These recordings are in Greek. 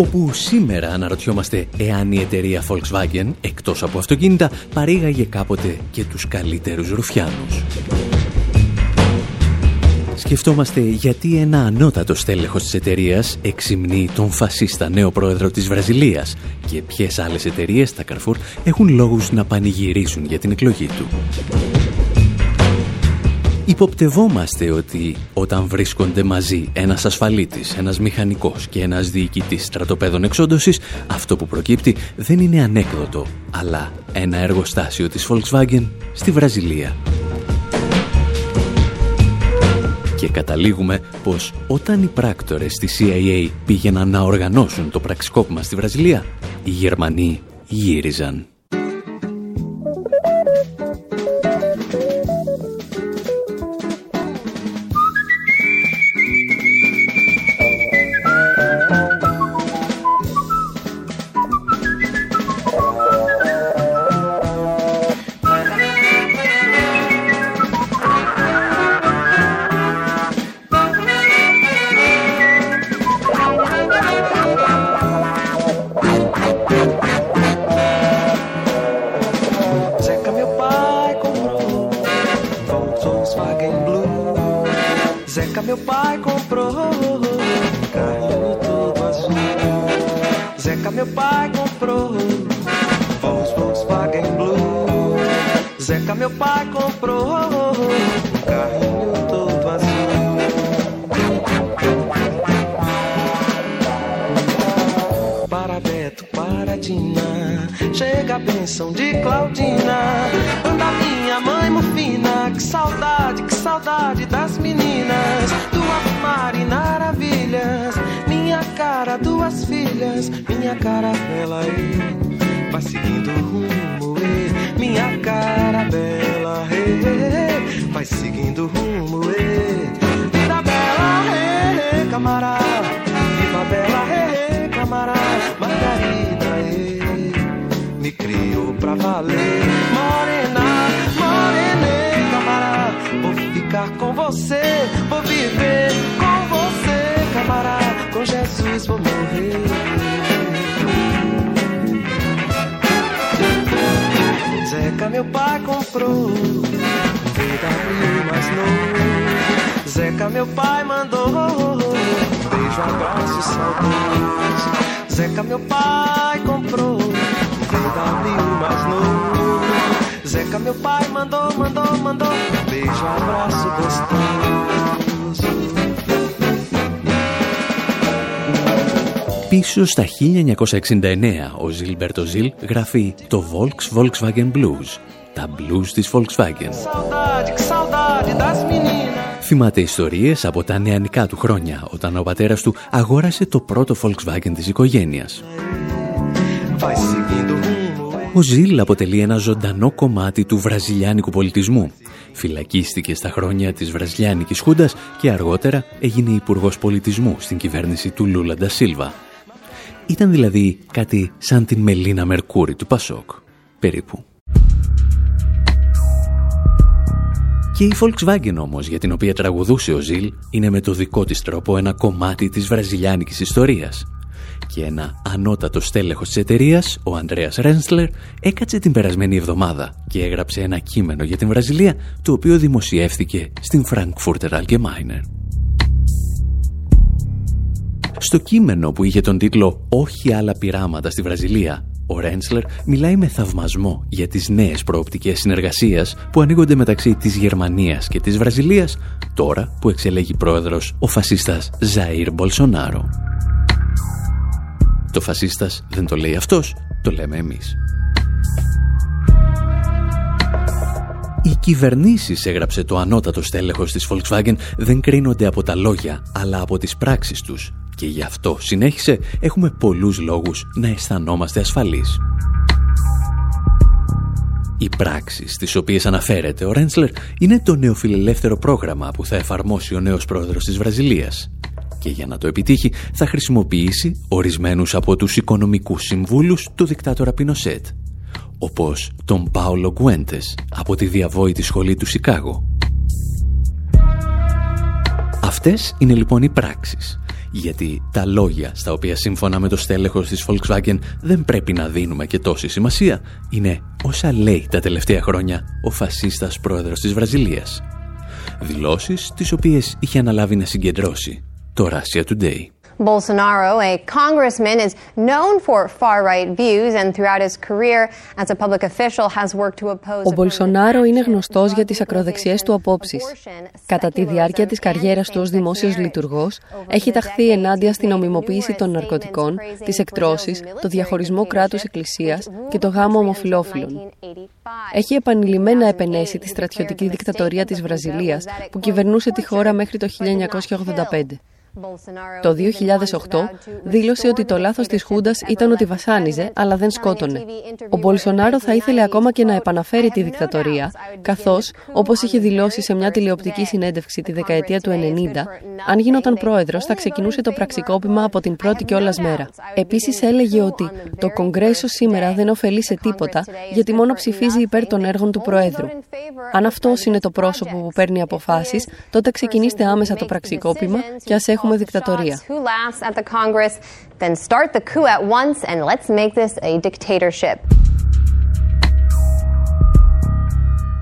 Όπου σήμερα αναρωτιόμαστε εάν η εταιρεία Volkswagen, εκτός από αυτοκίνητα, παρήγαγε κάποτε και τους καλύτερους ρουφιάνους. Σκεφτόμαστε γιατί ένα ανώτατο στέλεχος της εταιρείας εξυμνεί τον φασίστα νέο πρόεδρο της Βραζιλίας και ποιες άλλες εταιρείες, τα Carrefour, έχουν λόγους να πανηγυρίσουν για την εκλογή του. Υποπτευόμαστε ότι όταν βρίσκονται μαζί ένας ασφαλίτης, ένας μηχανικός και ένας διοικητής στρατοπέδων εξόντωσης, αυτό που προκύπτει δεν είναι ανέκδοτο, αλλά ένα εργοστάσιο της Volkswagen στη Βραζιλία. Και καταλήγουμε πως όταν οι πράκτορες της CIA πήγαιναν να οργανώσουν το πραξικόπημα στη Βραζιλία, οι Γερμανοί γύριζαν. pra valer. Morena, moreneta camará, vou ficar com você, vou viver com você, camará, com Jesus vou morrer. Zeca meu pai comprou, BMW mais novo. Zeca meu pai mandou, beijo, abraço, saudoso. Zeca meu pai Πίσω στα 1969 ο Ζιλμπερτο Ζιλ γράφει το Volks Volkswagen Blues, τα blues της Volkswagen. Θυμάται ιστορίες από τα νεανικά του χρόνια, όταν ο πατέρας του αγόρασε το πρώτο Volkswagen της οικογένειας. Ο Ζιλ αποτελεί ένα ζωντανό κομμάτι του βραζιλιάνικου πολιτισμού. Φυλακίστηκε στα χρόνια της βραζιλιάνικης χούντας και αργότερα έγινε υπουργός πολιτισμού στην κυβέρνηση του Λούλα Ντασίλβα. Ήταν δηλαδή κάτι σαν την Μελίνα Μερκούρη του Πασόκ, περίπου. Και η Volkswagen όμως, για την οποία τραγουδούσε ο Ζιλ, είναι με το δικό της τρόπο ένα κομμάτι της βραζιλιάνικης ιστορίας. Και ένα ανώτατο στέλεχος της εταιρείας, ο Ανδρέας Ρένσλερ, έκατσε την περασμένη εβδομάδα και έγραψε ένα κείμενο για την Βραζιλία, το οποίο δημοσιεύθηκε στην Frankfurter Allgemeine. Στο κείμενο που είχε τον τίτλο «Όχι άλλα πειράματα στη Βραζιλία», ο Ρένσλερ μιλάει με θαυμασμό για τις νέες προοπτικές συνεργασίας που ανοίγονται μεταξύ της Γερμανίας και της Βραζιλίας τώρα που εξελέγει πρόεδρος ο φασίστας Ζαΐρ Μπολσονάρο. Το φασίστας δεν το λέει αυτός, το λέμε εμείς. Οι κυβερνήσεις, έγραψε το ανώτατο στέλεχος της Volkswagen, δεν κρίνονται από τα λόγια, αλλά από τις πράξεις τους και γι' αυτό, συνέχισε, έχουμε πολλούς λόγους να αισθανόμαστε ασφαλείς. Οι πράξεις στις οποίες αναφέρεται ο Ρέντσλερ είναι το νεοφιλελεύθερο πρόγραμμα που θα εφαρμόσει ο νέος πρόεδρος της Βραζιλίας και για να το επιτύχει θα χρησιμοποιήσει ορισμένους από τους οικονομικούς συμβούλους του δικτάτορα Πινοσέτ όπως τον Πάολο Γκουέντες από τη διαβόητη σχολή του Σικάγο. Αυτές είναι λοιπόν οι πράξεις γιατί τα λόγια στα οποία σύμφωνα με το στέλεχος της Volkswagen δεν πρέπει να δίνουμε και τόση σημασία είναι όσα λέει τα τελευταία χρόνια ο φασίστας πρόεδρος της Βραζιλίας. Δηλώσεις τις οποίες είχε αναλάβει να συγκεντρώσει το Russia Today. Bolsonaro, a congressman, is known for far-right views and throughout his career as a public official has worked to oppose Ο Μπολσονάρο είναι γνωστός για τις ακροδεξιές του απόψεις. Κατά τη διάρκεια της καριέρας του ως δημόσιος λειτουργός, έχει ταχθεί ενάντια στην ομιμοποίηση των ναρκωτικών, τις εκτρώσεις, το διαχωρισμό κράτους εκκλησίας και το γάμο ομοφιλόφιλων. Έχει επανειλημμένα επενέσει τη στρατιωτική δικτατορία της Βραζιλίας που κυβερνούσε τη χώρα μέχρι το 1985. Το 2008 δήλωσε ότι το λάθος της Χούντας ήταν ότι βασάνιζε, αλλά δεν σκότωνε. Ο Μπολσονάρο θα ήθελε ακόμα και να επαναφέρει τη δικτατορία, καθώς, όπως είχε δηλώσει σε μια τηλεοπτική συνέντευξη τη δεκαετία του 90, αν γινόταν πρόεδρος θα ξεκινούσε το πραξικόπημα από την πρώτη κιόλας μέρα. Επίσης έλεγε ότι το Κογκρέσο σήμερα δεν ωφελεί σε τίποτα, γιατί μόνο ψηφίζει υπέρ των έργων του Προέδρου. Αν αυτός είναι το πρόσωπο που παίρνει αποφάσεις, τότε ξεκινήστε άμεσα το πραξικόπημα και ας έχουμε δικτατορία.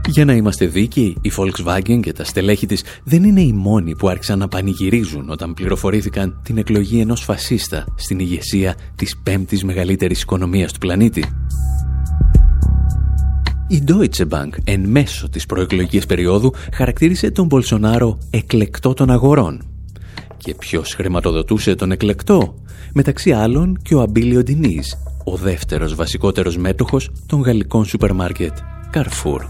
Για να είμαστε δίκαιοι, η Volkswagen και τα στελέχη της δεν είναι οι μόνοι που άρχισαν να πανηγυρίζουν όταν πληροφορήθηκαν την εκλογή ενός φασίστα στην ηγεσία της πέμπτης μεγαλύτερης οικονομίας του πλανήτη. Η Deutsche Bank εν μέσω της προεκλογικής περίοδου χαρακτήρισε τον Μπολσονάρο εκλεκτό των αγορών και ποιος χρηματοδοτούσε τον εκλεκτό, μεταξύ άλλων και ο Αμπίλιο Ντινής, ο δεύτερος βασικότερος μέτοχος των γαλλικών σούπερ μάρκετ Carrefour.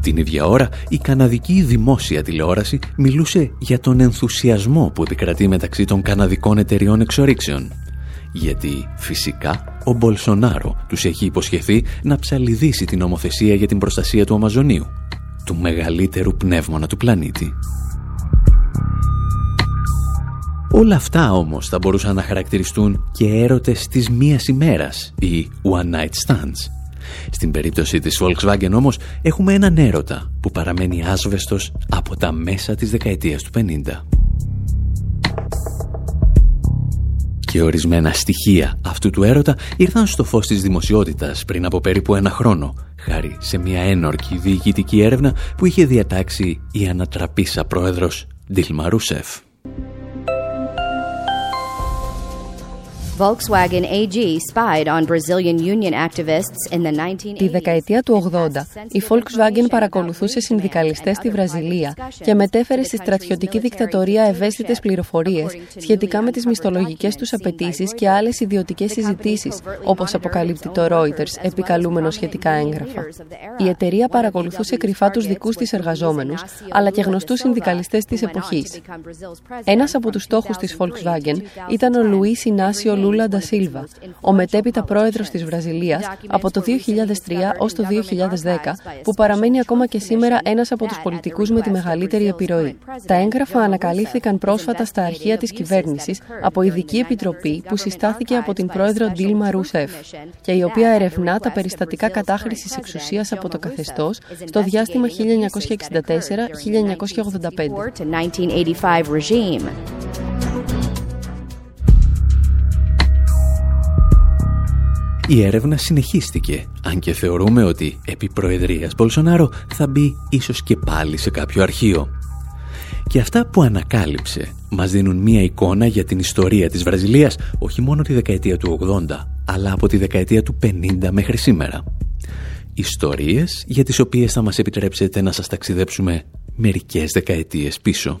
Την ίδια ώρα, η καναδική δημόσια τηλεόραση μιλούσε για τον ενθουσιασμό που επικρατεί μεταξύ των καναδικών εταιριών εξορίξεων. Γιατί, φυσικά, ο Μπολσονάρο τους έχει υποσχεθεί να ψαλιδίσει την νομοθεσία για την προστασία του Αμαζονίου του μεγαλύτερου πνεύμονα του πλανήτη. Όλα αυτά όμως θα μπορούσαν να χαρακτηριστούν και έρωτες της μίας ημέρας ή one night stands. Στην περίπτωση της Volkswagen όμως έχουμε έναν έρωτα που παραμένει άσβεστος από τα μέσα της δεκαετίας του 50. Και ορισμένα στοιχεία αυτού του έρωτα ήρθαν στο φως της δημοσιότητας πριν από περίπου ένα χρόνο χάρη σε μια ένορκη διοικητική έρευνα που είχε διατάξει η ανατραπήσα πρόεδρος Ντίλμα Ρούσεφ. Volkswagen AG spied on Brazilian union activists in the 1980s. Τη δεκαετία του 80, η Volkswagen παρακολουθούσε συνδικαλιστές στη Βραζιλία και μετέφερε στη στρατιωτική δικτατορία ευαίσθητες πληροφορίες σχετικά με τις μισθολογικές τους απαιτήσεις και άλλες ιδιωτικές συζητήσεις, όπως αποκαλύπτει το Reuters, επικαλούμενο σχετικά έγγραφα. Η εταιρεία παρακολουθούσε κρυφά τους δικούς της εργαζόμενους, αλλά και γνωστούς συνδικαλιστές της εποχής. Ένας από τους στόχους της Volkswagen ήταν ο Λουί Ινάσιο Λούλα Ντασίλβα, ο μετέπειτα πρόεδρος της Βραζιλίας από το 2003 ως το 2010, που παραμένει ακόμα και σήμερα ένας από τους πολιτικούς με τη μεγαλύτερη επιρροή. Τα έγγραφα ανακαλύφθηκαν πρόσφατα στα αρχεία της κυβέρνησης από ειδική επιτροπή που συστάθηκε από την πρόεδρο Ντίλμα Ρούσεφ και η οποία ερευνά τα περιστατικά κατάχρησης εξουσίας από το καθεστώς στο διάστημα 1964-1985. Η έρευνα συνεχίστηκε, αν και θεωρούμε ότι επί Προεδρίας Μπολσονάρο θα μπει ίσως και πάλι σε κάποιο αρχείο. Και αυτά που ανακάλυψε μας δίνουν μία εικόνα για την ιστορία της Βραζιλίας όχι μόνο τη δεκαετία του 80, αλλά από τη δεκαετία του 50 μέχρι σήμερα. Ιστορίες για τις οποίες θα μας επιτρέψετε να σας ταξιδέψουμε μερικές δεκαετίες πίσω.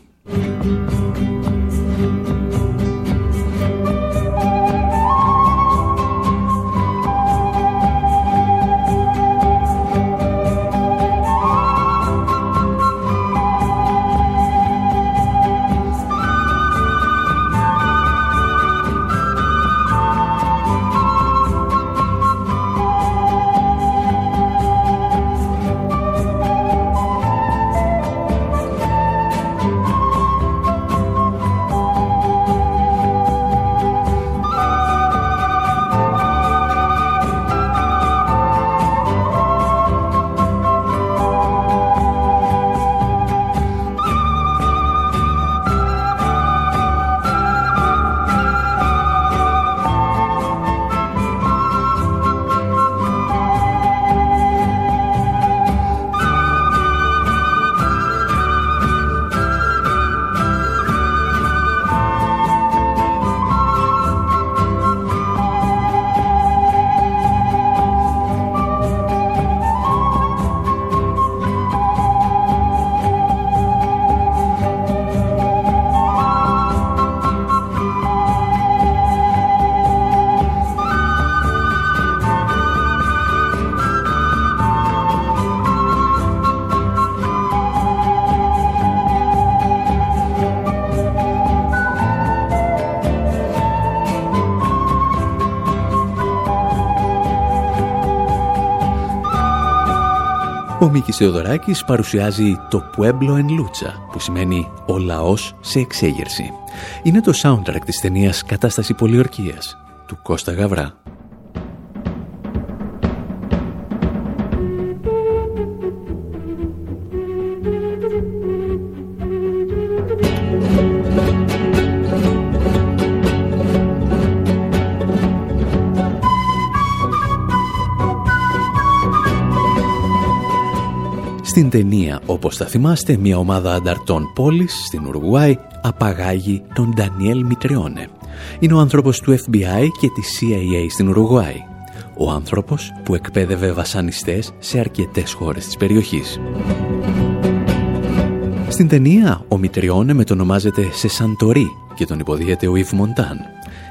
Ο Μίκης Θεοδωράκης παρουσιάζει το Pueblo en Lucha, που σημαίνει «Ο λαός σε εξέγερση». Είναι το soundtrack της ταινίας «Κατάσταση πολιορκίας» του Κώστα Γαβρά. Στην ταινία, όπως θα θυμάστε, μια ομάδα ανταρτών πόλης στην Ουρουγουάη απαγάγει τον Ντανιέλ Μιτριώνε. Είναι ο άνθρωπος του FBI και της CIA στην Ουρουγουάη. Ο άνθρωπος που εκπαίδευε βασανιστές σε αρκετές χώρες της περιοχής. Στην ταινία, ο Μιτριώνε μετονομάζεται σε Σαντορί και τον υποδίεται ο Ιβ Μοντάν.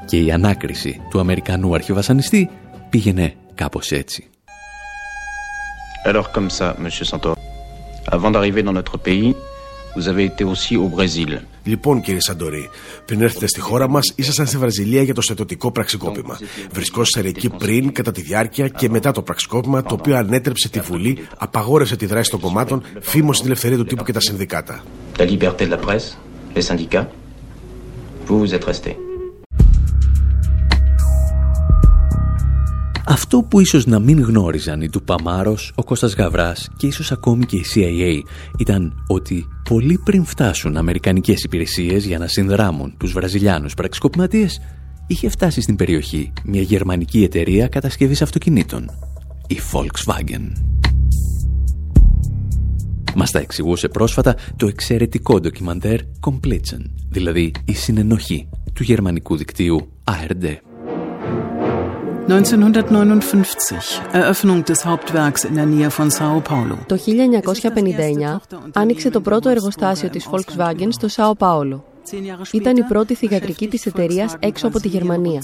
Και η ανάκριση του Αμερικανού αρχιβασανιστή πήγαινε κάπως έτσι. Alors comme ça, Monsieur Santor, avant d'arriver dans notre pays, vous avez été aussi au Brésil. Λοιπόν, κύριε Σαντορή, πριν έρθετε στη χώρα μας, ήσασταν στη Βραζιλία για το στρατιωτικό πραξικόπημα. Βρισκόσασταν εκεί πριν, κατά τη διάρκεια και μετά το πραξικόπημα, το οποίο ανέτρεψε τη Βουλή, απαγόρευσε τη δράση των κομμάτων, φήμωσε την ελευθερία του τύπου και τα συνδικάτα. La liberté de la presse, les syndicats, vous vous êtes resté. Αυτό που ίσως να μην γνώριζαν οι του Παμάρος, ο Κώστας Γαβράς και ίσως ακόμη και η CIA ήταν ότι πολύ πριν φτάσουν αμερικανικές υπηρεσίες για να συνδράμουν τους βραζιλιάνους πραξικοπηματίες, είχε φτάσει στην περιοχή μια γερμανική εταιρεία κατασκευής αυτοκινήτων, η Volkswagen. Μας τα εξηγούσε πρόσφατα το εξαιρετικό ντοκιμαντέρ Completion, δηλαδή η συνενοχή του γερμανικού δικτύου ARD. 1959, Eröffnung des Hauptwerks in der Nähe von Sao Paulo. Το 1959 άνοιξε το πρώτο εργοστάσιο της Volkswagen στο Σάο Πάολο. Ήταν η πρώτη θηγατρική της εταιρείας έξω από τη Γερμανία.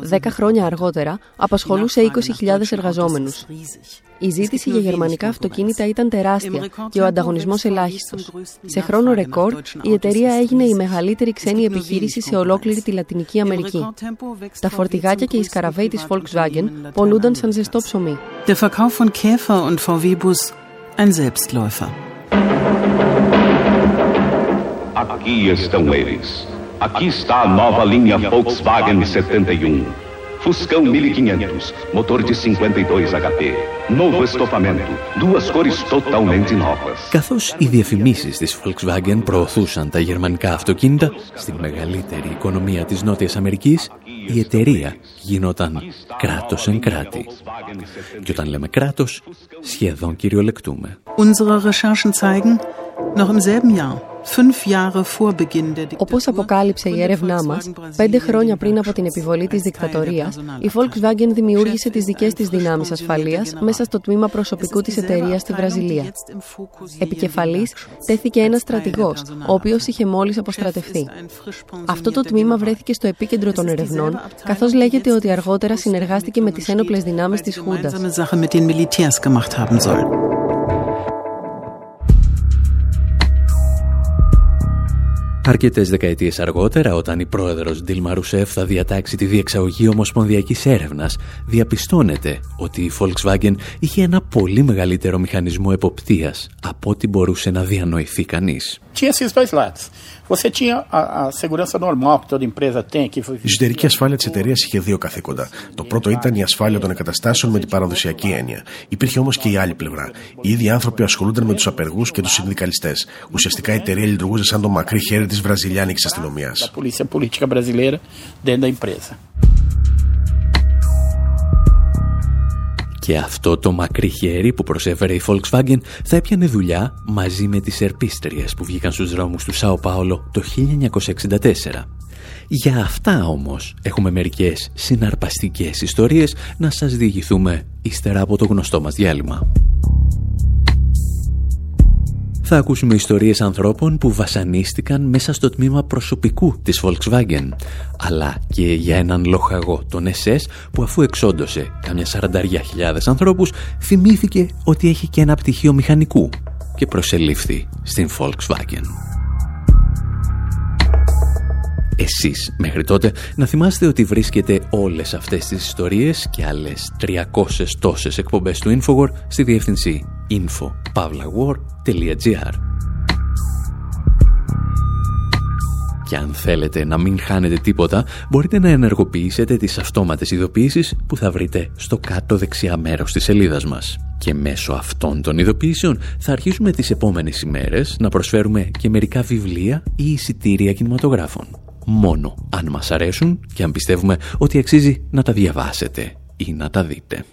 Δέκα χρόνια αργότερα απασχολούσε 20.000 εργαζόμενους. Η ζήτηση για γερμανικά αυτοκίνητα ήταν τεράστια και ο ανταγωνισμός ελάχιστος. Σε χρόνο ρεκόρ, η εταιρεία έγινε η μεγαλύτερη ξένη επιχείρηση σε ολόκληρη τη Λατινική Αμερική. Τα φορτηγάκια και οι σκαραβαίοι της Volkswagen πολλούνταν σαν ζεστό ψωμί. Der Verkauf von Käfer und VW-Bus ein Selbstläufer. Aqui estão eles. Aqui está a nova linha Volkswagen 71. Fuscão 1500, motor de 52 HP. Novo estofamento, duas cores totalmente novas. Καθώς οι διαφημίσεις της Volkswagen προωθούσαν τα γερμανικά αυτοκίνητα στην μεγαλύτερη οικονομία της Νότιας Αμερικής, η εταιρεία γινόταν κράτος εν κράτη. Και όταν λέμε κράτος, σχεδόν κυριολεκτούμε. Unsere Recherchen zeigen, noch im selben Jahr, fünf Jahre vor Beginn der Όπως αποκάλυψε η έρευνά μας, πέντε χρόνια πριν από την επιβολή της δικτατορίας, η Volkswagen δημιούργησε τις δικές της δυνάμεις ασφαλείας μέσα στο τμήμα προσωπικού της εταιρείας στη Βραζιλία. Επικεφαλής τέθηκε ένας στρατηγός, ο οποίος είχε μόλις αποστρατευτεί. Αυτό το τμήμα βρέθηκε στο επίκεντρο των ερευνών, καθώς λέγεται ότι αργότερα συνεργάστηκε με τις ένοπλες δυνάμεις της Χούντας. Sache mit den Militärs gemacht haben soll. Αρκετές δεκαετίες αργότερα, όταν η πρόεδρος Ντίλμα Ρουσέφ θα διατάξει τη διεξαγωγή ομοσπονδιακής έρευνας, διαπιστώνεται ότι η Volkswagen είχε ένα πολύ μεγαλύτερο μηχανισμό εποπτείας από ό,τι μπορούσε να διανοηθεί κανείς. Tinha esses dois lados. Você tinha a, a segurança normal que toda empresa tem, que Η εσωτερική ασφάλεια της εταιρείας είχε δύο καθήκοντα. Το πρώτο ήταν η ασφάλεια των εγκαταστάσεων με την παραδοσιακή έννοια. Υπήρχε όμως και η άλλη πλευρά. Οι ίδιοι άνθρωποι ασχολούνταν με τους απεργούς και τους συνδικαλιστές. Ουσιαστικά η εταιρεία λειτουργούσε σαν το μακρύ χέρι της βραζιλιάνικης αστυνομίας. Και αυτό το μακρύ χέρι που προσέφερε η Volkswagen θα έπιανε δουλειά μαζί με τις ερπίστριες που βγήκαν στους δρόμους του Σάο Πάολο το 1964. Για αυτά όμως έχουμε μερικές συναρπαστικές ιστορίες να σας διηγηθούμε ύστερα από το γνωστό μας διάλειμμα. Θα ακούσουμε ιστορίες ανθρώπων που βασανίστηκαν μέσα στο τμήμα προσωπικού της Volkswagen, αλλά και για έναν λοχαγό, τον SS, που αφού εξόντωσε καμιά σαρανταριά χιλιάδες ανθρώπους, θυμήθηκε ότι έχει και ένα πτυχίο μηχανικού και προσελήφθη στην Volkswagen. Εσείς μέχρι τότε να θυμάστε ότι βρίσκετε όλες αυτές τις ιστορίες και άλλες 300 τόσες εκπομπές του Infowar στη διεύθυνση info.pavlawar.gr Και αν θέλετε να μην χάνετε τίποτα, μπορείτε να ενεργοποιήσετε τις αυτόματες ειδοποιήσεις που θα βρείτε στο κάτω δεξιά μέρος της σελίδας μας. Και μέσω αυτών των ειδοποιήσεων θα αρχίσουμε τις επόμενες ημέρες να προσφέρουμε και μερικά βιβλία ή εισιτήρια κινηματογράφων. Μόνο αν μας αρέσουν και αν πιστεύουμε ότι αξίζει να τα διαβάσετε ή να τα δείτε.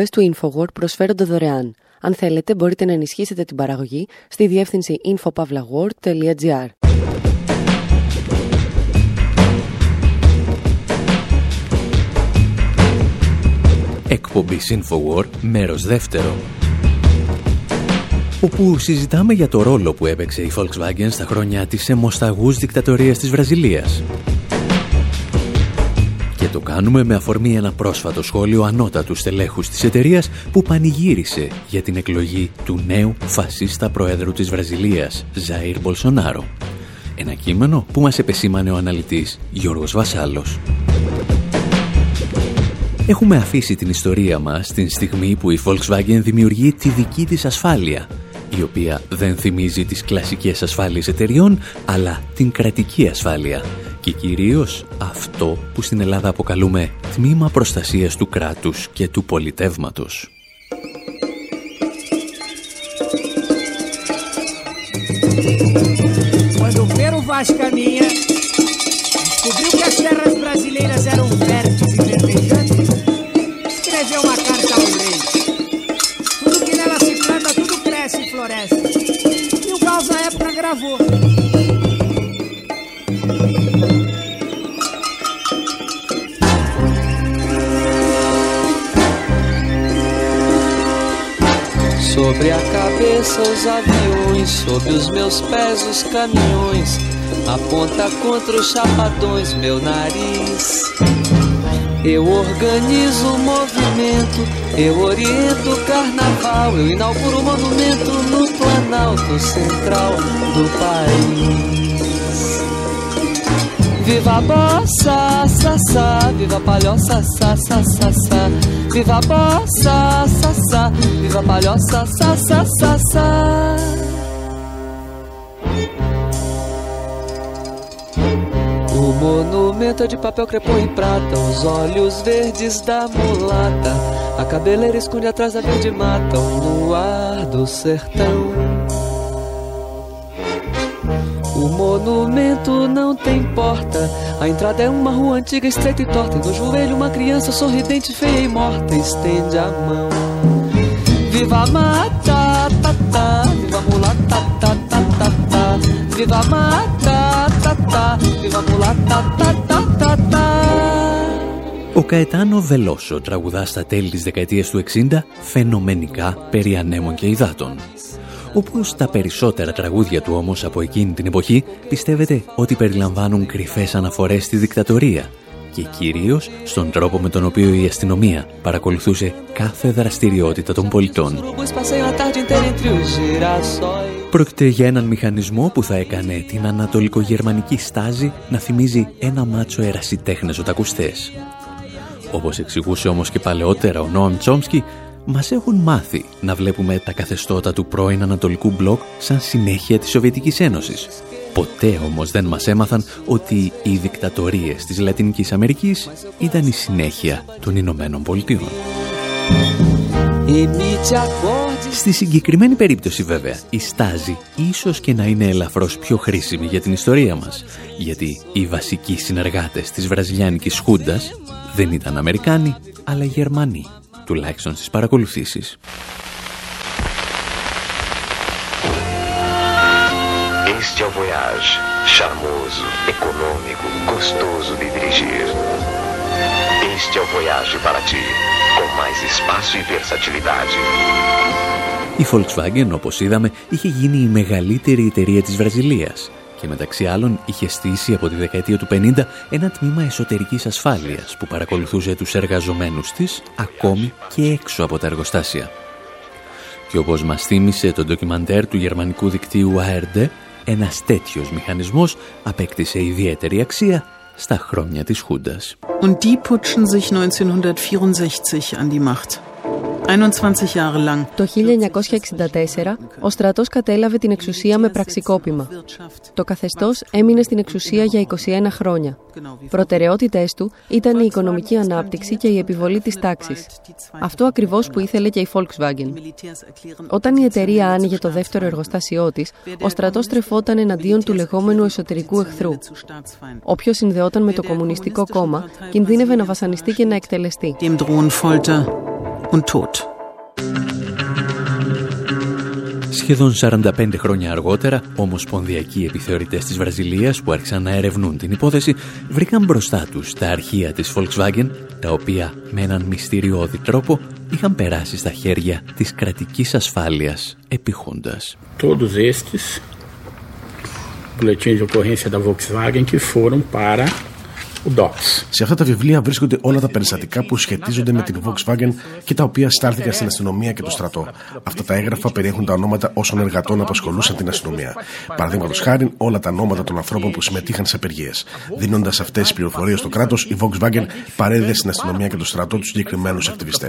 Εκπομπές του InfoWord προσφέρονται δωρεάν. Αν θέλετε, μπορείτε να ενισχύσετε την παραγωγή στη διεύθυνση infopavlagor.gr. Εκπομπή InfoWord, μέρος δεύτερο. Όπου συζητάμε για το ρόλο που έπαιξε η Volkswagen στα χρόνια της αιμοσταγούς δικτατορίας της Βραζιλίας. Και το κάνουμε με αφορμή ένα πρόσφατο σχόλιο ανώτατους στελέχους της εταιρείας που πανηγύρισε για την εκλογή του νέου φασίστα προέδρου της Βραζιλίας, Ζαΐρ Μπολσονάρο. Ένα κείμενο που μας επεσήμανε ο αναλυτής Γιώργος Βασάλος. Έχουμε αφήσει την ιστορία μας την στιγμή που η Volkswagen δημιουργεί τη δική της ασφάλεια, η οποία δεν θυμίζει τις κλασικές ασφάλειες εταιριών, αλλά την κρατική ασφάλεια, και κυρίως αυτό που στην Ελλάδα αποκαλούμε τμήμα προστασίας του κράτους και του πολιτεύματος. Quando o Pero Vaz caminha, descobriu que as terras brasileiras eram férteis e verdejantes, escreveu uma carta ao rei. Tudo que nela se planta, tudo cresce e floresce. E o Gauss na época gravou. Sobre a cabeça os aviões, sob os meus pés os caminhões, aponta contra os chapadões meu nariz. Eu organizo o movimento, eu oriento o carnaval, eu inauguro o monumento no Planalto Central do país. Viva a bossa, sa, sa, viva a palhoça, sa, sa. Viva a bossa, sa, sa, viva a palhoça, sa, sa, sa, sa. O monumento é de papel crepom e prata, os olhos verdes da mulata. A cabeleira esconde atrás da verde mata, o luar do sertão. O monumento não tem porta. A entrada é uma rua antiga, estreita e torta. E no joelho, uma criança sorridente, feia e morta. Estende a mão. Viva a mata, ta, ta, viva a mulata, ta, ta, ta, ta. Viva a mata, ta, ta, viva a mulata, ta, ta, ta, ta. Ο Καετάνο Βελόσο τραγουδά στα τέλη της δεκαετίας του 60 φαινομενικά περί ανέμων και υδάτων. Όπως τα περισσότερα τραγούδια του όμως από εκείνη την εποχή πιστεύετε ότι περιλαμβάνουν κρυφές αναφορές στη δικτατορία και κυρίως στον τρόπο με τον οποίο η αστυνομία παρακολουθούσε κάθε δραστηριότητα των πολιτών. Πρόκειται για έναν μηχανισμό που θα έκανε την ανατολικογερμανική στάζη να θυμίζει ένα μάτσο ερασιτέχνες οτακουστές. Όπως εξηγούσε όμως και παλαιότερα ο Νόαμ Τσόμσκι, μας έχουν μάθει να βλέπουμε τα καθεστώτα του πρώην Ανατολικού Μπλοκ σαν συνέχεια της Σοβιετικής Ένωσης. Ποτέ όμως δεν μας έμαθαν ότι οι δικτατορίες της Λατινικής Αμερικής ήταν η συνέχεια των Ηνωμένων Πολιτειών. Στη συγκεκριμένη περίπτωση βέβαια, η στάζη ίσως και να είναι ελαφρώς πιο χρήσιμη για την ιστορία μας, γιατί οι βασικοί συνεργάτες της βραζιλιάνικης Χούντας δεν ήταν Αμερικάνοι, αλλά Γερμανοί τουλάχιστον στις παρακολουθήσεις. Este é o Voyage, charmoso, econômico, gostoso de dirigir. Este é o Voyage para ti, com mais espaço e versatilidade. Η Volkswagen, όπως είδαμε, είχε γίνει η μεγαλύτερη εταιρεία της Βραζιλίας και μεταξύ άλλων είχε στήσει από τη δεκαετία του 50 ένα τμήμα εσωτερικής ασφάλειας που παρακολουθούσε τους εργαζομένους της ακόμη και έξω από τα εργοστάσια. Και όπως μας θύμισε το ντοκιμαντέρ του γερμανικού δικτύου ARD, ένας τέτοιος μηχανισμός απέκτησε ιδιαίτερη αξία στα χρόνια της Χούντας. Und die putschen sich 1964 an die Macht. Το 1964 ο στρατός κατέλαβε την εξουσία με πραξικόπημα. Το καθεστώς έμεινε στην εξουσία για 21 χρόνια. Προτεραιότητές του ήταν η οικονομική ανάπτυξη και η επιβολή της τάξης. Αυτό ακριβώς που ήθελε και η Volkswagen. Όταν η εταιρεία άνοιγε το δεύτερο εργοστάσιό της, ο στρατός τρεφόταν εναντίον του λεγόμενου εσωτερικού εχθρού. Όποιος συνδεόταν με το Κομμουνιστικό Κόμμα κινδύνευε να βασανιστεί και να εκτελεστεί und Tod. Σχεδόν 45 χρόνια αργότερα, ομοσπονδιακοί επιθεωρητές της Βραζιλίας που άρχισαν να ερευνούν την υπόθεση, βρήκαν μπροστά τους τα αρχεία της Volkswagen, τα οποία με έναν μυστηριώδη τρόπο είχαν περάσει στα χέρια της κρατικής ασφάλειας επιχούντας. Todos estes boletins de ocorrência da Volkswagen que foram para σε αυτά τα βιβλία βρίσκονται όλα τα περιστατικά που σχετίζονται με την Volkswagen και τα οποία στάλθηκαν στην αστυνομία και το στρατό. Αυτά τα έγγραφα περιέχουν τα ονόματα όσων εργατών απασχολούσαν την αστυνομία. Παραδείγματο χάρη, όλα τα ονόματα των ανθρώπων που συμμετείχαν σε απεργίε. Δίνοντα αυτέ τι πληροφορίε στο κράτο, η Volkswagen παρέδιδε στην αστυνομία και το στρατό του συγκεκριμένου ακτιβιστέ.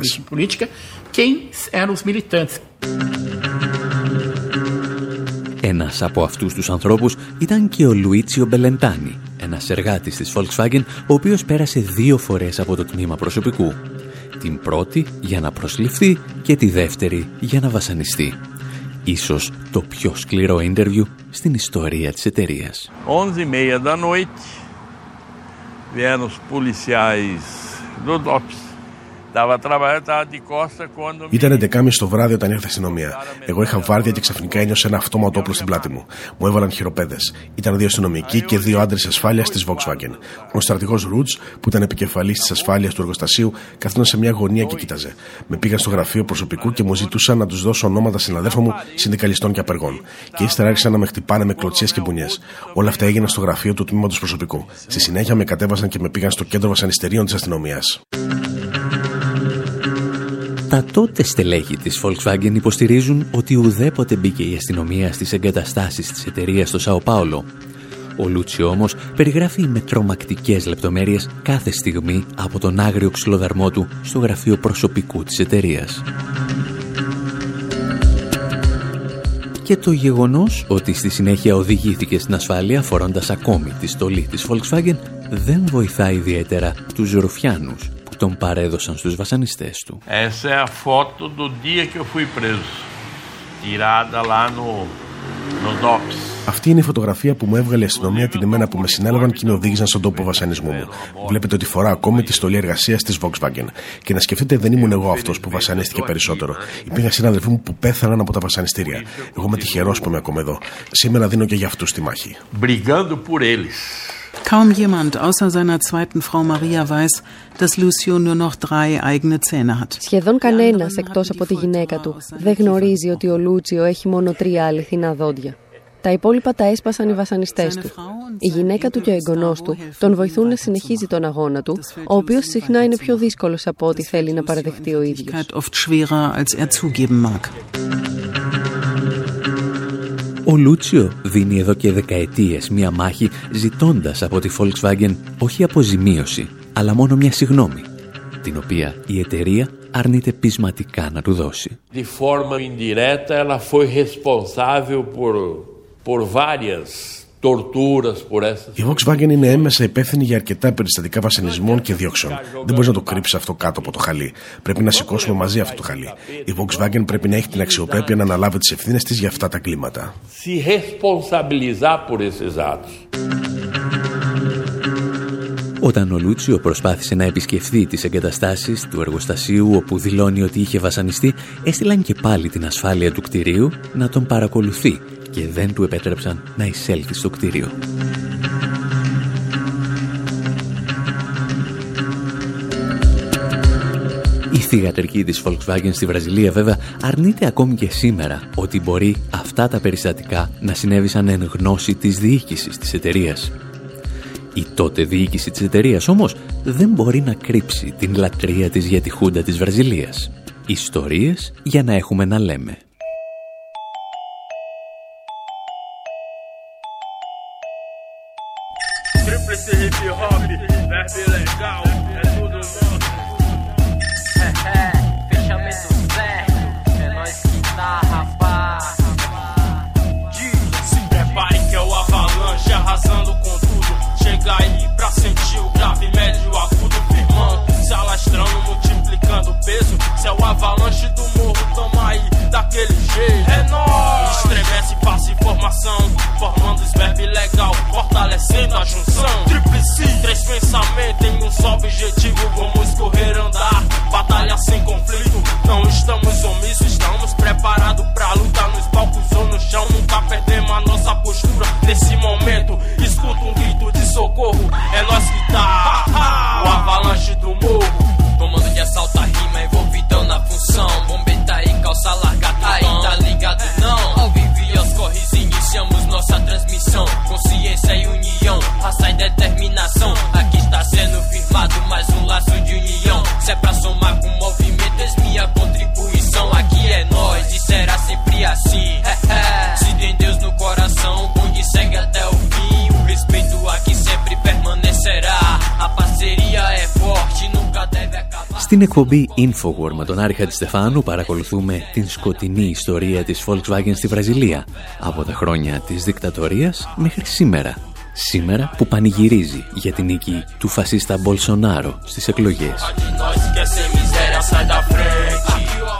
Ένας από αυτούς τους ανθρώπους ήταν και ο Λουίτσιο Μπελεντάνι, ένας εργάτης της Volkswagen, ο οποίος πέρασε δύο φορές από το τμήμα προσωπικού. Την πρώτη για να προσληφθεί και τη δεύτερη για να βασανιστεί. Ίσως το πιο σκληρό ίντερβιου στην ιστορία της εταιρείας. 11.30 da noite vieram os policiais do DOPS Ήταν 11.30 το βράδυ όταν ήρθε η αστυνομία. Εγώ είχα βάρδια και ξαφνικά ένιωσα ένα αυτόματο όπλο στην πλάτη μου. Μου έβαλαν χειροπέδες. Ήταν δύο αστυνομικοί και δύο άντρες ασφάλειας της Volkswagen. Ο στρατηγός Ρούτς, που ήταν επικεφαλής της ασφάλειας του εργοστασίου, καθόταν σε μια γωνία και κοίταζε. Με πήγαν στο γραφείο προσωπικού και μου ζητούσαν να τους δώσω ονόματα συναδέλφων μου, συνδικαλιστών και απεργών. Και ύστερα άρχισαν να με χτυπάνε με κλωτσίες και μπουνιές. Όλα αυτά έγιναν στο γραφείο του τμήματος προσωπικού. Στη συνέχεια με κατέβασαν και με πήγαν στο κέντρο βασανιστερίων της αστυνομίας. Τα τότε στελέχη της Volkswagen υποστηρίζουν ότι ουδέποτε μπήκε η αστυνομία στις εγκαταστάσεις της εταιρείας στο Σαο Πάολο. Ο Λούτσι όμως περιγράφει με τρομακτικές λεπτομέρειες κάθε στιγμή από τον άγριο ξυλοδαρμό του στο γραφείο προσωπικού της εταιρείας. Και το γεγονός ότι στη συνέχεια οδηγήθηκε στην ασφάλεια φορώντας ακόμη τη στολή της Volkswagen δεν βοηθά ιδιαίτερα τους Ρουφιάνους τον παρέδωσαν στους βασανιστές του. Essa é a foto do dia que eu fui preso. Tirada lá no, no DOPS. Αυτή είναι η φωτογραφία που μου έβγαλε η αστυνομία την ημέρα που με συνέλαβαν και με οδήγησαν στον τόπο βασανισμού μου. Βλέπετε ότι φορά ακόμη τη στολή εργασίας της Volkswagen. Και να σκεφτείτε, δεν ήμουν εγώ αυτός που βασανίστηκε περισσότερο. Υπήρχαν συνάδελφοί μου που πέθαναν από τα βασανιστήρια. Εγώ είμαι τυχερός που είμαι ακόμα εδώ. Σήμερα δίνω και για αυτούς τη μάχη. Brigando por eles. Kaum jemand außer seiner zweiten Frau Maria weiß, dass Lucio nur noch drei eigene Zähne hat. Σχεδόν κανένας εκτός από τη γυναίκα του δεν γνωρίζει ότι ο Λούτσιο έχει μόνο τρία αληθινά δόντια. Τα υπόλοιπα τα έσπασαν οι βασανιστές του. Η γυναίκα του και ο εγγονός του τον βοηθούν να συνεχίζει τον αγώνα του, ο οποίος συχνά είναι πιο δύσκολος από ό,τι θέλει να παραδεχτεί ο ίδιος. Ο Λούτσιο δίνει εδώ και δεκαετίες μία μάχη ζητώντας από τη Volkswagen όχι αποζημίωση, αλλά μόνο μια συγνώμη, την οποία η εταιρεία αρνείται πεισματικά να του δώσει. De forma indireta, ela foi responsável por, por várias η Volkswagen είναι έμεσα υπεύθυνη για αρκετά περιστατικά βασανισμών και διώξεων. Δεν μπορείς να το κρύψεις αυτό κάτω από το χαλί. Πρέπει να σηκώσουμε μαζί αυτό το χαλί. Η Volkswagen πρέπει να έχει την αξιοπρέπεια να αναλάβει τις ευθύνες της για αυτά τα κλίματα. Όταν ο Λούτσιο προσπάθησε να επισκεφθεί τις εγκαταστάσεις του εργοστασίου όπου δηλώνει ότι είχε βασανιστεί, έστειλαν και πάλι την ασφάλεια του κτηρίου να τον παρακολουθεί και δεν του επέτρεψαν να εισέλθει στο κτίριο. Η θηγατρική της Volkswagen στη Βραζιλία βέβαια αρνείται ακόμη και σήμερα ότι μπορεί αυτά τα περιστατικά να συνέβησαν εν γνώση της διοίκησης της εταιρείας. Η τότε διοίκηση της εταιρείας όμως δεν μπορεί να κρύψει την λατρεία της για τη Χούντα της Βραζιλίας. Ιστορίες για να έχουμε να λέμε. Στην εκπομπή Infowar με τον Άρη Χατζηστεφάνου παρακολουθούμε την σκοτεινή ιστορία της Volkswagen στη Βραζιλία από τα χρόνια της δικτατορίας μέχρι σήμερα. Σήμερα που πανηγυρίζει για την νίκη του φασίστα Μπολσονάρο στις εκλογές.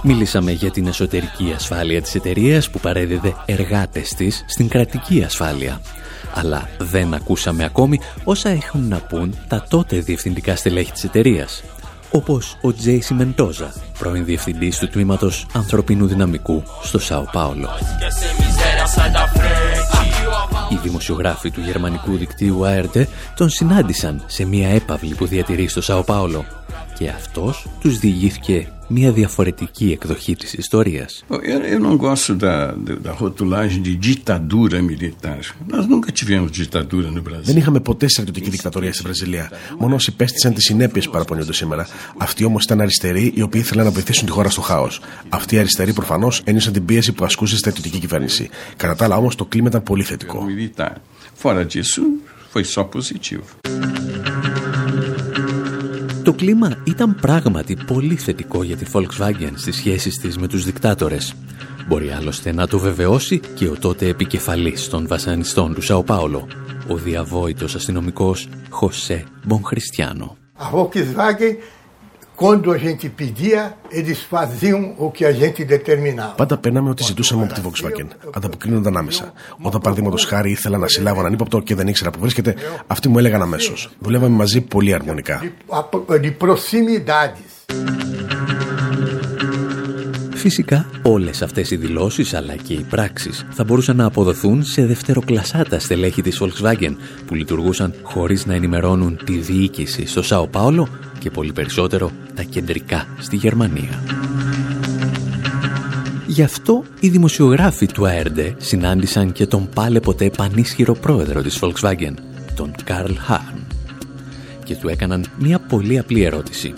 Μίλησαμε για την εσωτερική ασφάλεια της εταιρείας που παρέδιδε εργάτες της στην κρατική ασφάλεια. Αλλά δεν ακούσαμε ακόμη όσα έχουν να πούν τα τότε διευθυντικά στελέχη της εταιρείας όπως ο Τζέι Σιμεντόζα, πρώην διευθυντής του τμήματος ανθρωπίνου δυναμικού στο Σάο Πάολο. Οι δημοσιογράφοι του γερμανικού δικτύου ARD τον συνάντησαν σε μια έπαυλη που διατηρεί στο Σάο Πάολο και αυτός τους διηγήθηκε μια διαφορετική εκδοχή της ιστορίας. Eu não gosto da, da rotulagem de ditadura militar. Nós nunca tivemos ditadura no Brasil. Δεν είχαμε ποτέ στρατιωτική δικτατορία στη Βραζιλία. Μόνο όσοι πέστησαν τις συνέπειες που παραπονιούνται σήμερα. Αυτοί όμως ήταν αριστεροί οι οποίοι ήθελαν να βοηθήσουν τη χώρα στο χάος. Αυτοί οι αριστεροί προφανώς ένιωσαν την πίεση που ασκούσε η στρατιωτική κυβέρνηση. Κατά τα άλλα όμως το κλίμα ήταν πολύ θετικό. Fora disso, foi só positivo. Το κλίμα ήταν πράγματι πολύ θετικό για τη Volkswagen στις σχέσεις της με τους δικτάτορες. Μπορεί άλλωστε να το βεβαιώσει και ο τότε επικεφαλής των βασανιστών του Σαο Πάολο, ο διαβόητος αστυνομικός Χωσέ Μπονχριστιάνο. A Volkswagen, quando a gente pedia, eles faziam o que a gente determinava. Πάντα παίρναμε ό,τι ζητούσαμε από τη Volkswagen. Ανταποκρίνονταν άμεσα. Όταν παραδείγματος χάρη ήθελα να συλλάβω έναν ύποπτο και δεν ήξερα που βρίσκεται, αυτοί μου έλεγαν αμέσως. Δουλεύαμε μαζί πολύ αρμονικά. De proximidades. Φυσικά όλες αυτές οι δηλώσεις αλλά και οι πράξεις θα μπορούσαν να αποδοθούν σε δευτεροκλασάτα στελέχη της Volkswagen που λειτουργούσαν χωρίς να ενημερώνουν τη διοίκηση στο Σάο Πάολο και πολύ περισσότερο τα κεντρικά στη Γερμανία. Γι' αυτό οι δημοσιογράφοι του ARD συνάντησαν και τον πάλε ποτέ πανίσχυρο πρόεδρο της Volkswagen, τον Καρλ Χάρν. Και του έκαναν μια πολύ απλή ερώτηση.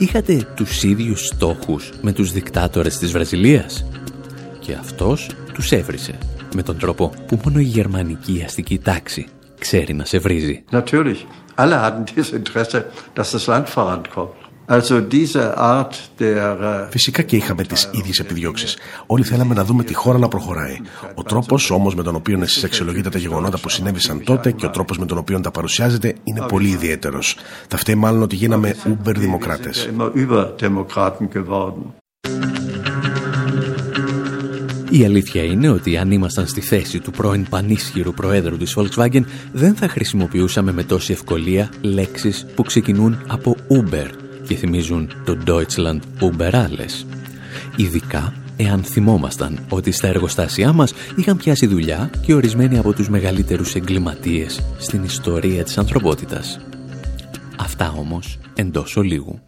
Είχατε τους ίδιους στόχους με τους δικτάτορες της Βραζιλίας; Και αυτός τους έβρισε με τον τρόπο που μόνο η γερμανική αστική τάξη ξέρει να σε βρίζει. Natürlich, alle hatten dieses Interesse, dass das Land vorankommt. Also diese Art der... Φυσικά και είχαμε τις ίδιες επιδιώξεις. Όλοι θέλαμε να δούμε τη χώρα να προχωράει. Ο τρόπος όμως με τον οποίο εσείς αξιολογείτε τα γεγονότα που συνέβησαν τότε και ο τρόπος με τον οποίο τα παρουσιάζετε είναι πολύ ιδιαίτερος. Θα φταίει μάλλον ότι γίναμε Uber δημοκράτε. Η αλήθεια είναι ότι αν ήμασταν στη θέση του πρώην πανίσχυρου προέδρου της Volkswagen δεν θα χρησιμοποιούσαμε με τόση ευκολία λέξεις που ξεκινούν από Uber και θυμίζουν το Deutschland Uber Alles. Ειδικά εάν θυμόμασταν ότι στα εργοστάσια μας είχαν πιάσει δουλειά και ορισμένοι από τους μεγαλύτερους εγκληματίες στην ιστορία της ανθρωπότητας. Αυτά όμως εντός ολίγου.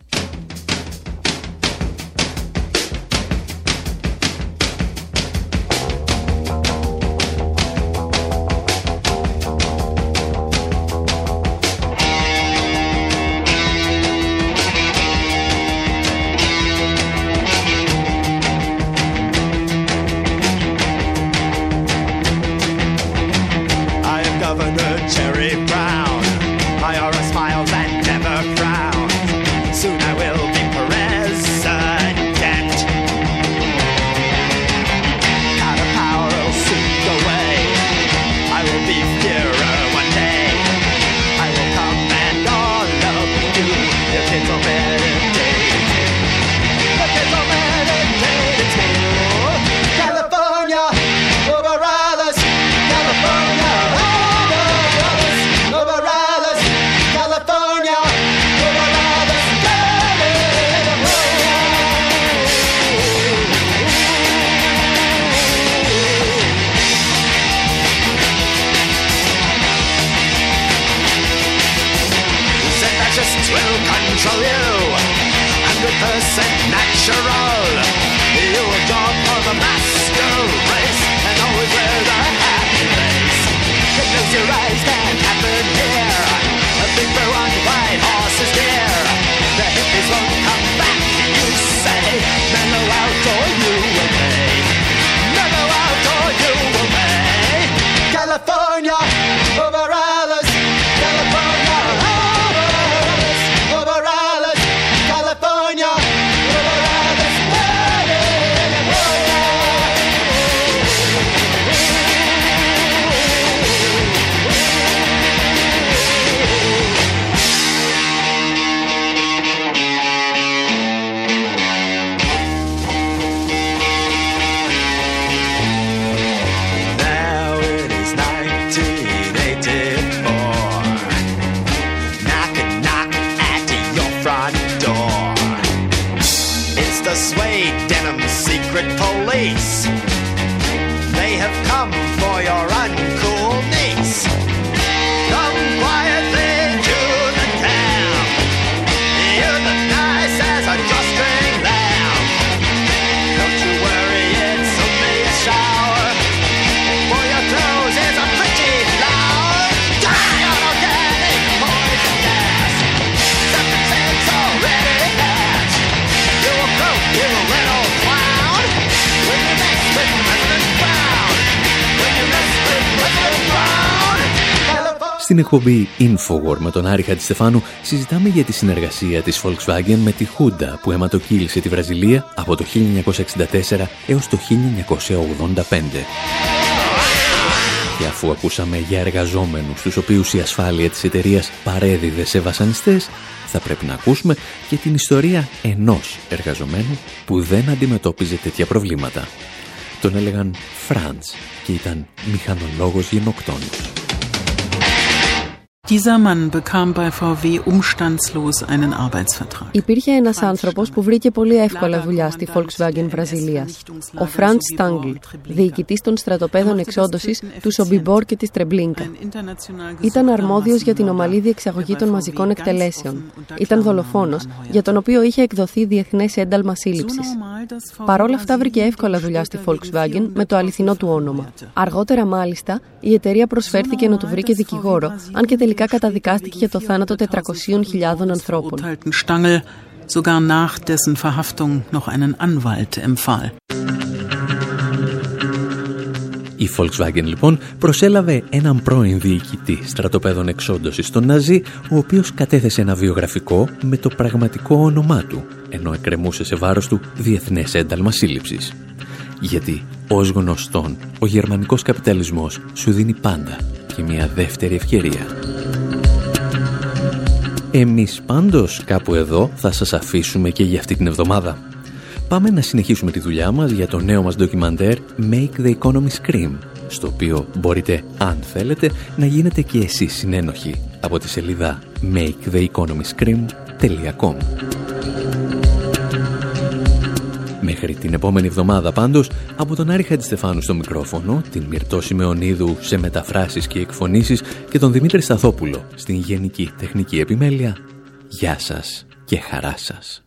Hundred natural. You will join for the master race and always wear the happy face. Close your eyes, that happened here. A big and white horse is dear. The hippies won't Στην εκπομπή Infowar με τον Άρη Χατζηστεφάνου συζητάμε για τη συνεργασία της Volkswagen με τη Χούντα που αιματοκύλησε τη Βραζιλία από το 1964 έως το 1985. Και αφού ακούσαμε για εργαζόμενους τους οποίους η ασφάλεια της εταιρείας παρέδιδε σε βασανιστές, θα πρέπει να ακούσουμε και την ιστορία ενός εργαζομένου που δεν αντιμετώπιζε τέτοια προβλήματα. Τον έλεγαν Φραντς και ήταν μηχανολόγος γενοκτόνος. Dieser Mann bekam bei VW umstandslos einen Arbeitsvertrag. Υπήρχε ένας άνθρωπος που βρήκε πολύ εύκολα δουλειά στη Volkswagen Βραζιλίας. Ο Φραντ Στάγκλ, διοικητής των στρατοπέδων εξόντωσης του Σομπιμπόρ και της Τρεμπλίνκα. Ήταν αρμόδιος για την ομαλή διεξαγωγή των μαζικών εκτελέσεων. Ήταν δολοφόνος, για τον οποίο είχε εκδοθεί διεθνές ένταλμα σύλληψης. Παρ' όλα αυτά βρήκε εύκολα δουλειά στη Volkswagen με το αληθινό του όνομα. Αργότερα μάλιστα, η εταιρεία προσφέρθηκε να του βρήκε δικηγόρο, αν και τελικά καταδικάστηκε για το θάνατο 400.000 ανθρώπων. Stangl sogar nach dessen Verhaftung noch einen Anwalt empfahl. Η Volkswagen λοιπόν προσέλαβε έναν πρώην διοικητή στρατοπέδων εξόντωσης των Ναζί, ο οποίος κατέθεσε ένα βιογραφικό με το πραγματικό όνομά του, ενώ εκκρεμούσε σε βάρος του διεθνές ένταλμα σύλληψης. Γιατί, ως γνωστόν, ο γερμανικός καπιταλισμός σου δίνει πάντα και μια δεύτερη ευκαιρία. Εμείς πάντως κάπου εδώ θα σας αφήσουμε και για αυτή την εβδομάδα. Πάμε να συνεχίσουμε τη δουλειά μας για το νέο μας ντοκιμαντέρ Make the Economy Scream, στο οποίο μπορείτε, αν θέλετε, να γίνετε και εσείς συνένοχοι από τη σελίδα maketheeconomyscream.com Μέχρι την επόμενη εβδομάδα πάντως, από τον Άρη Χατζηστεφάνου στο μικρόφωνο, την Μυρτώ Σιμεωνίδου σε μεταφράσεις και εκφωνήσεις και τον Δημήτρη Σταθόπουλο στην Γενική Τεχνική Επιμέλεια, γεια σας και χαρά σας.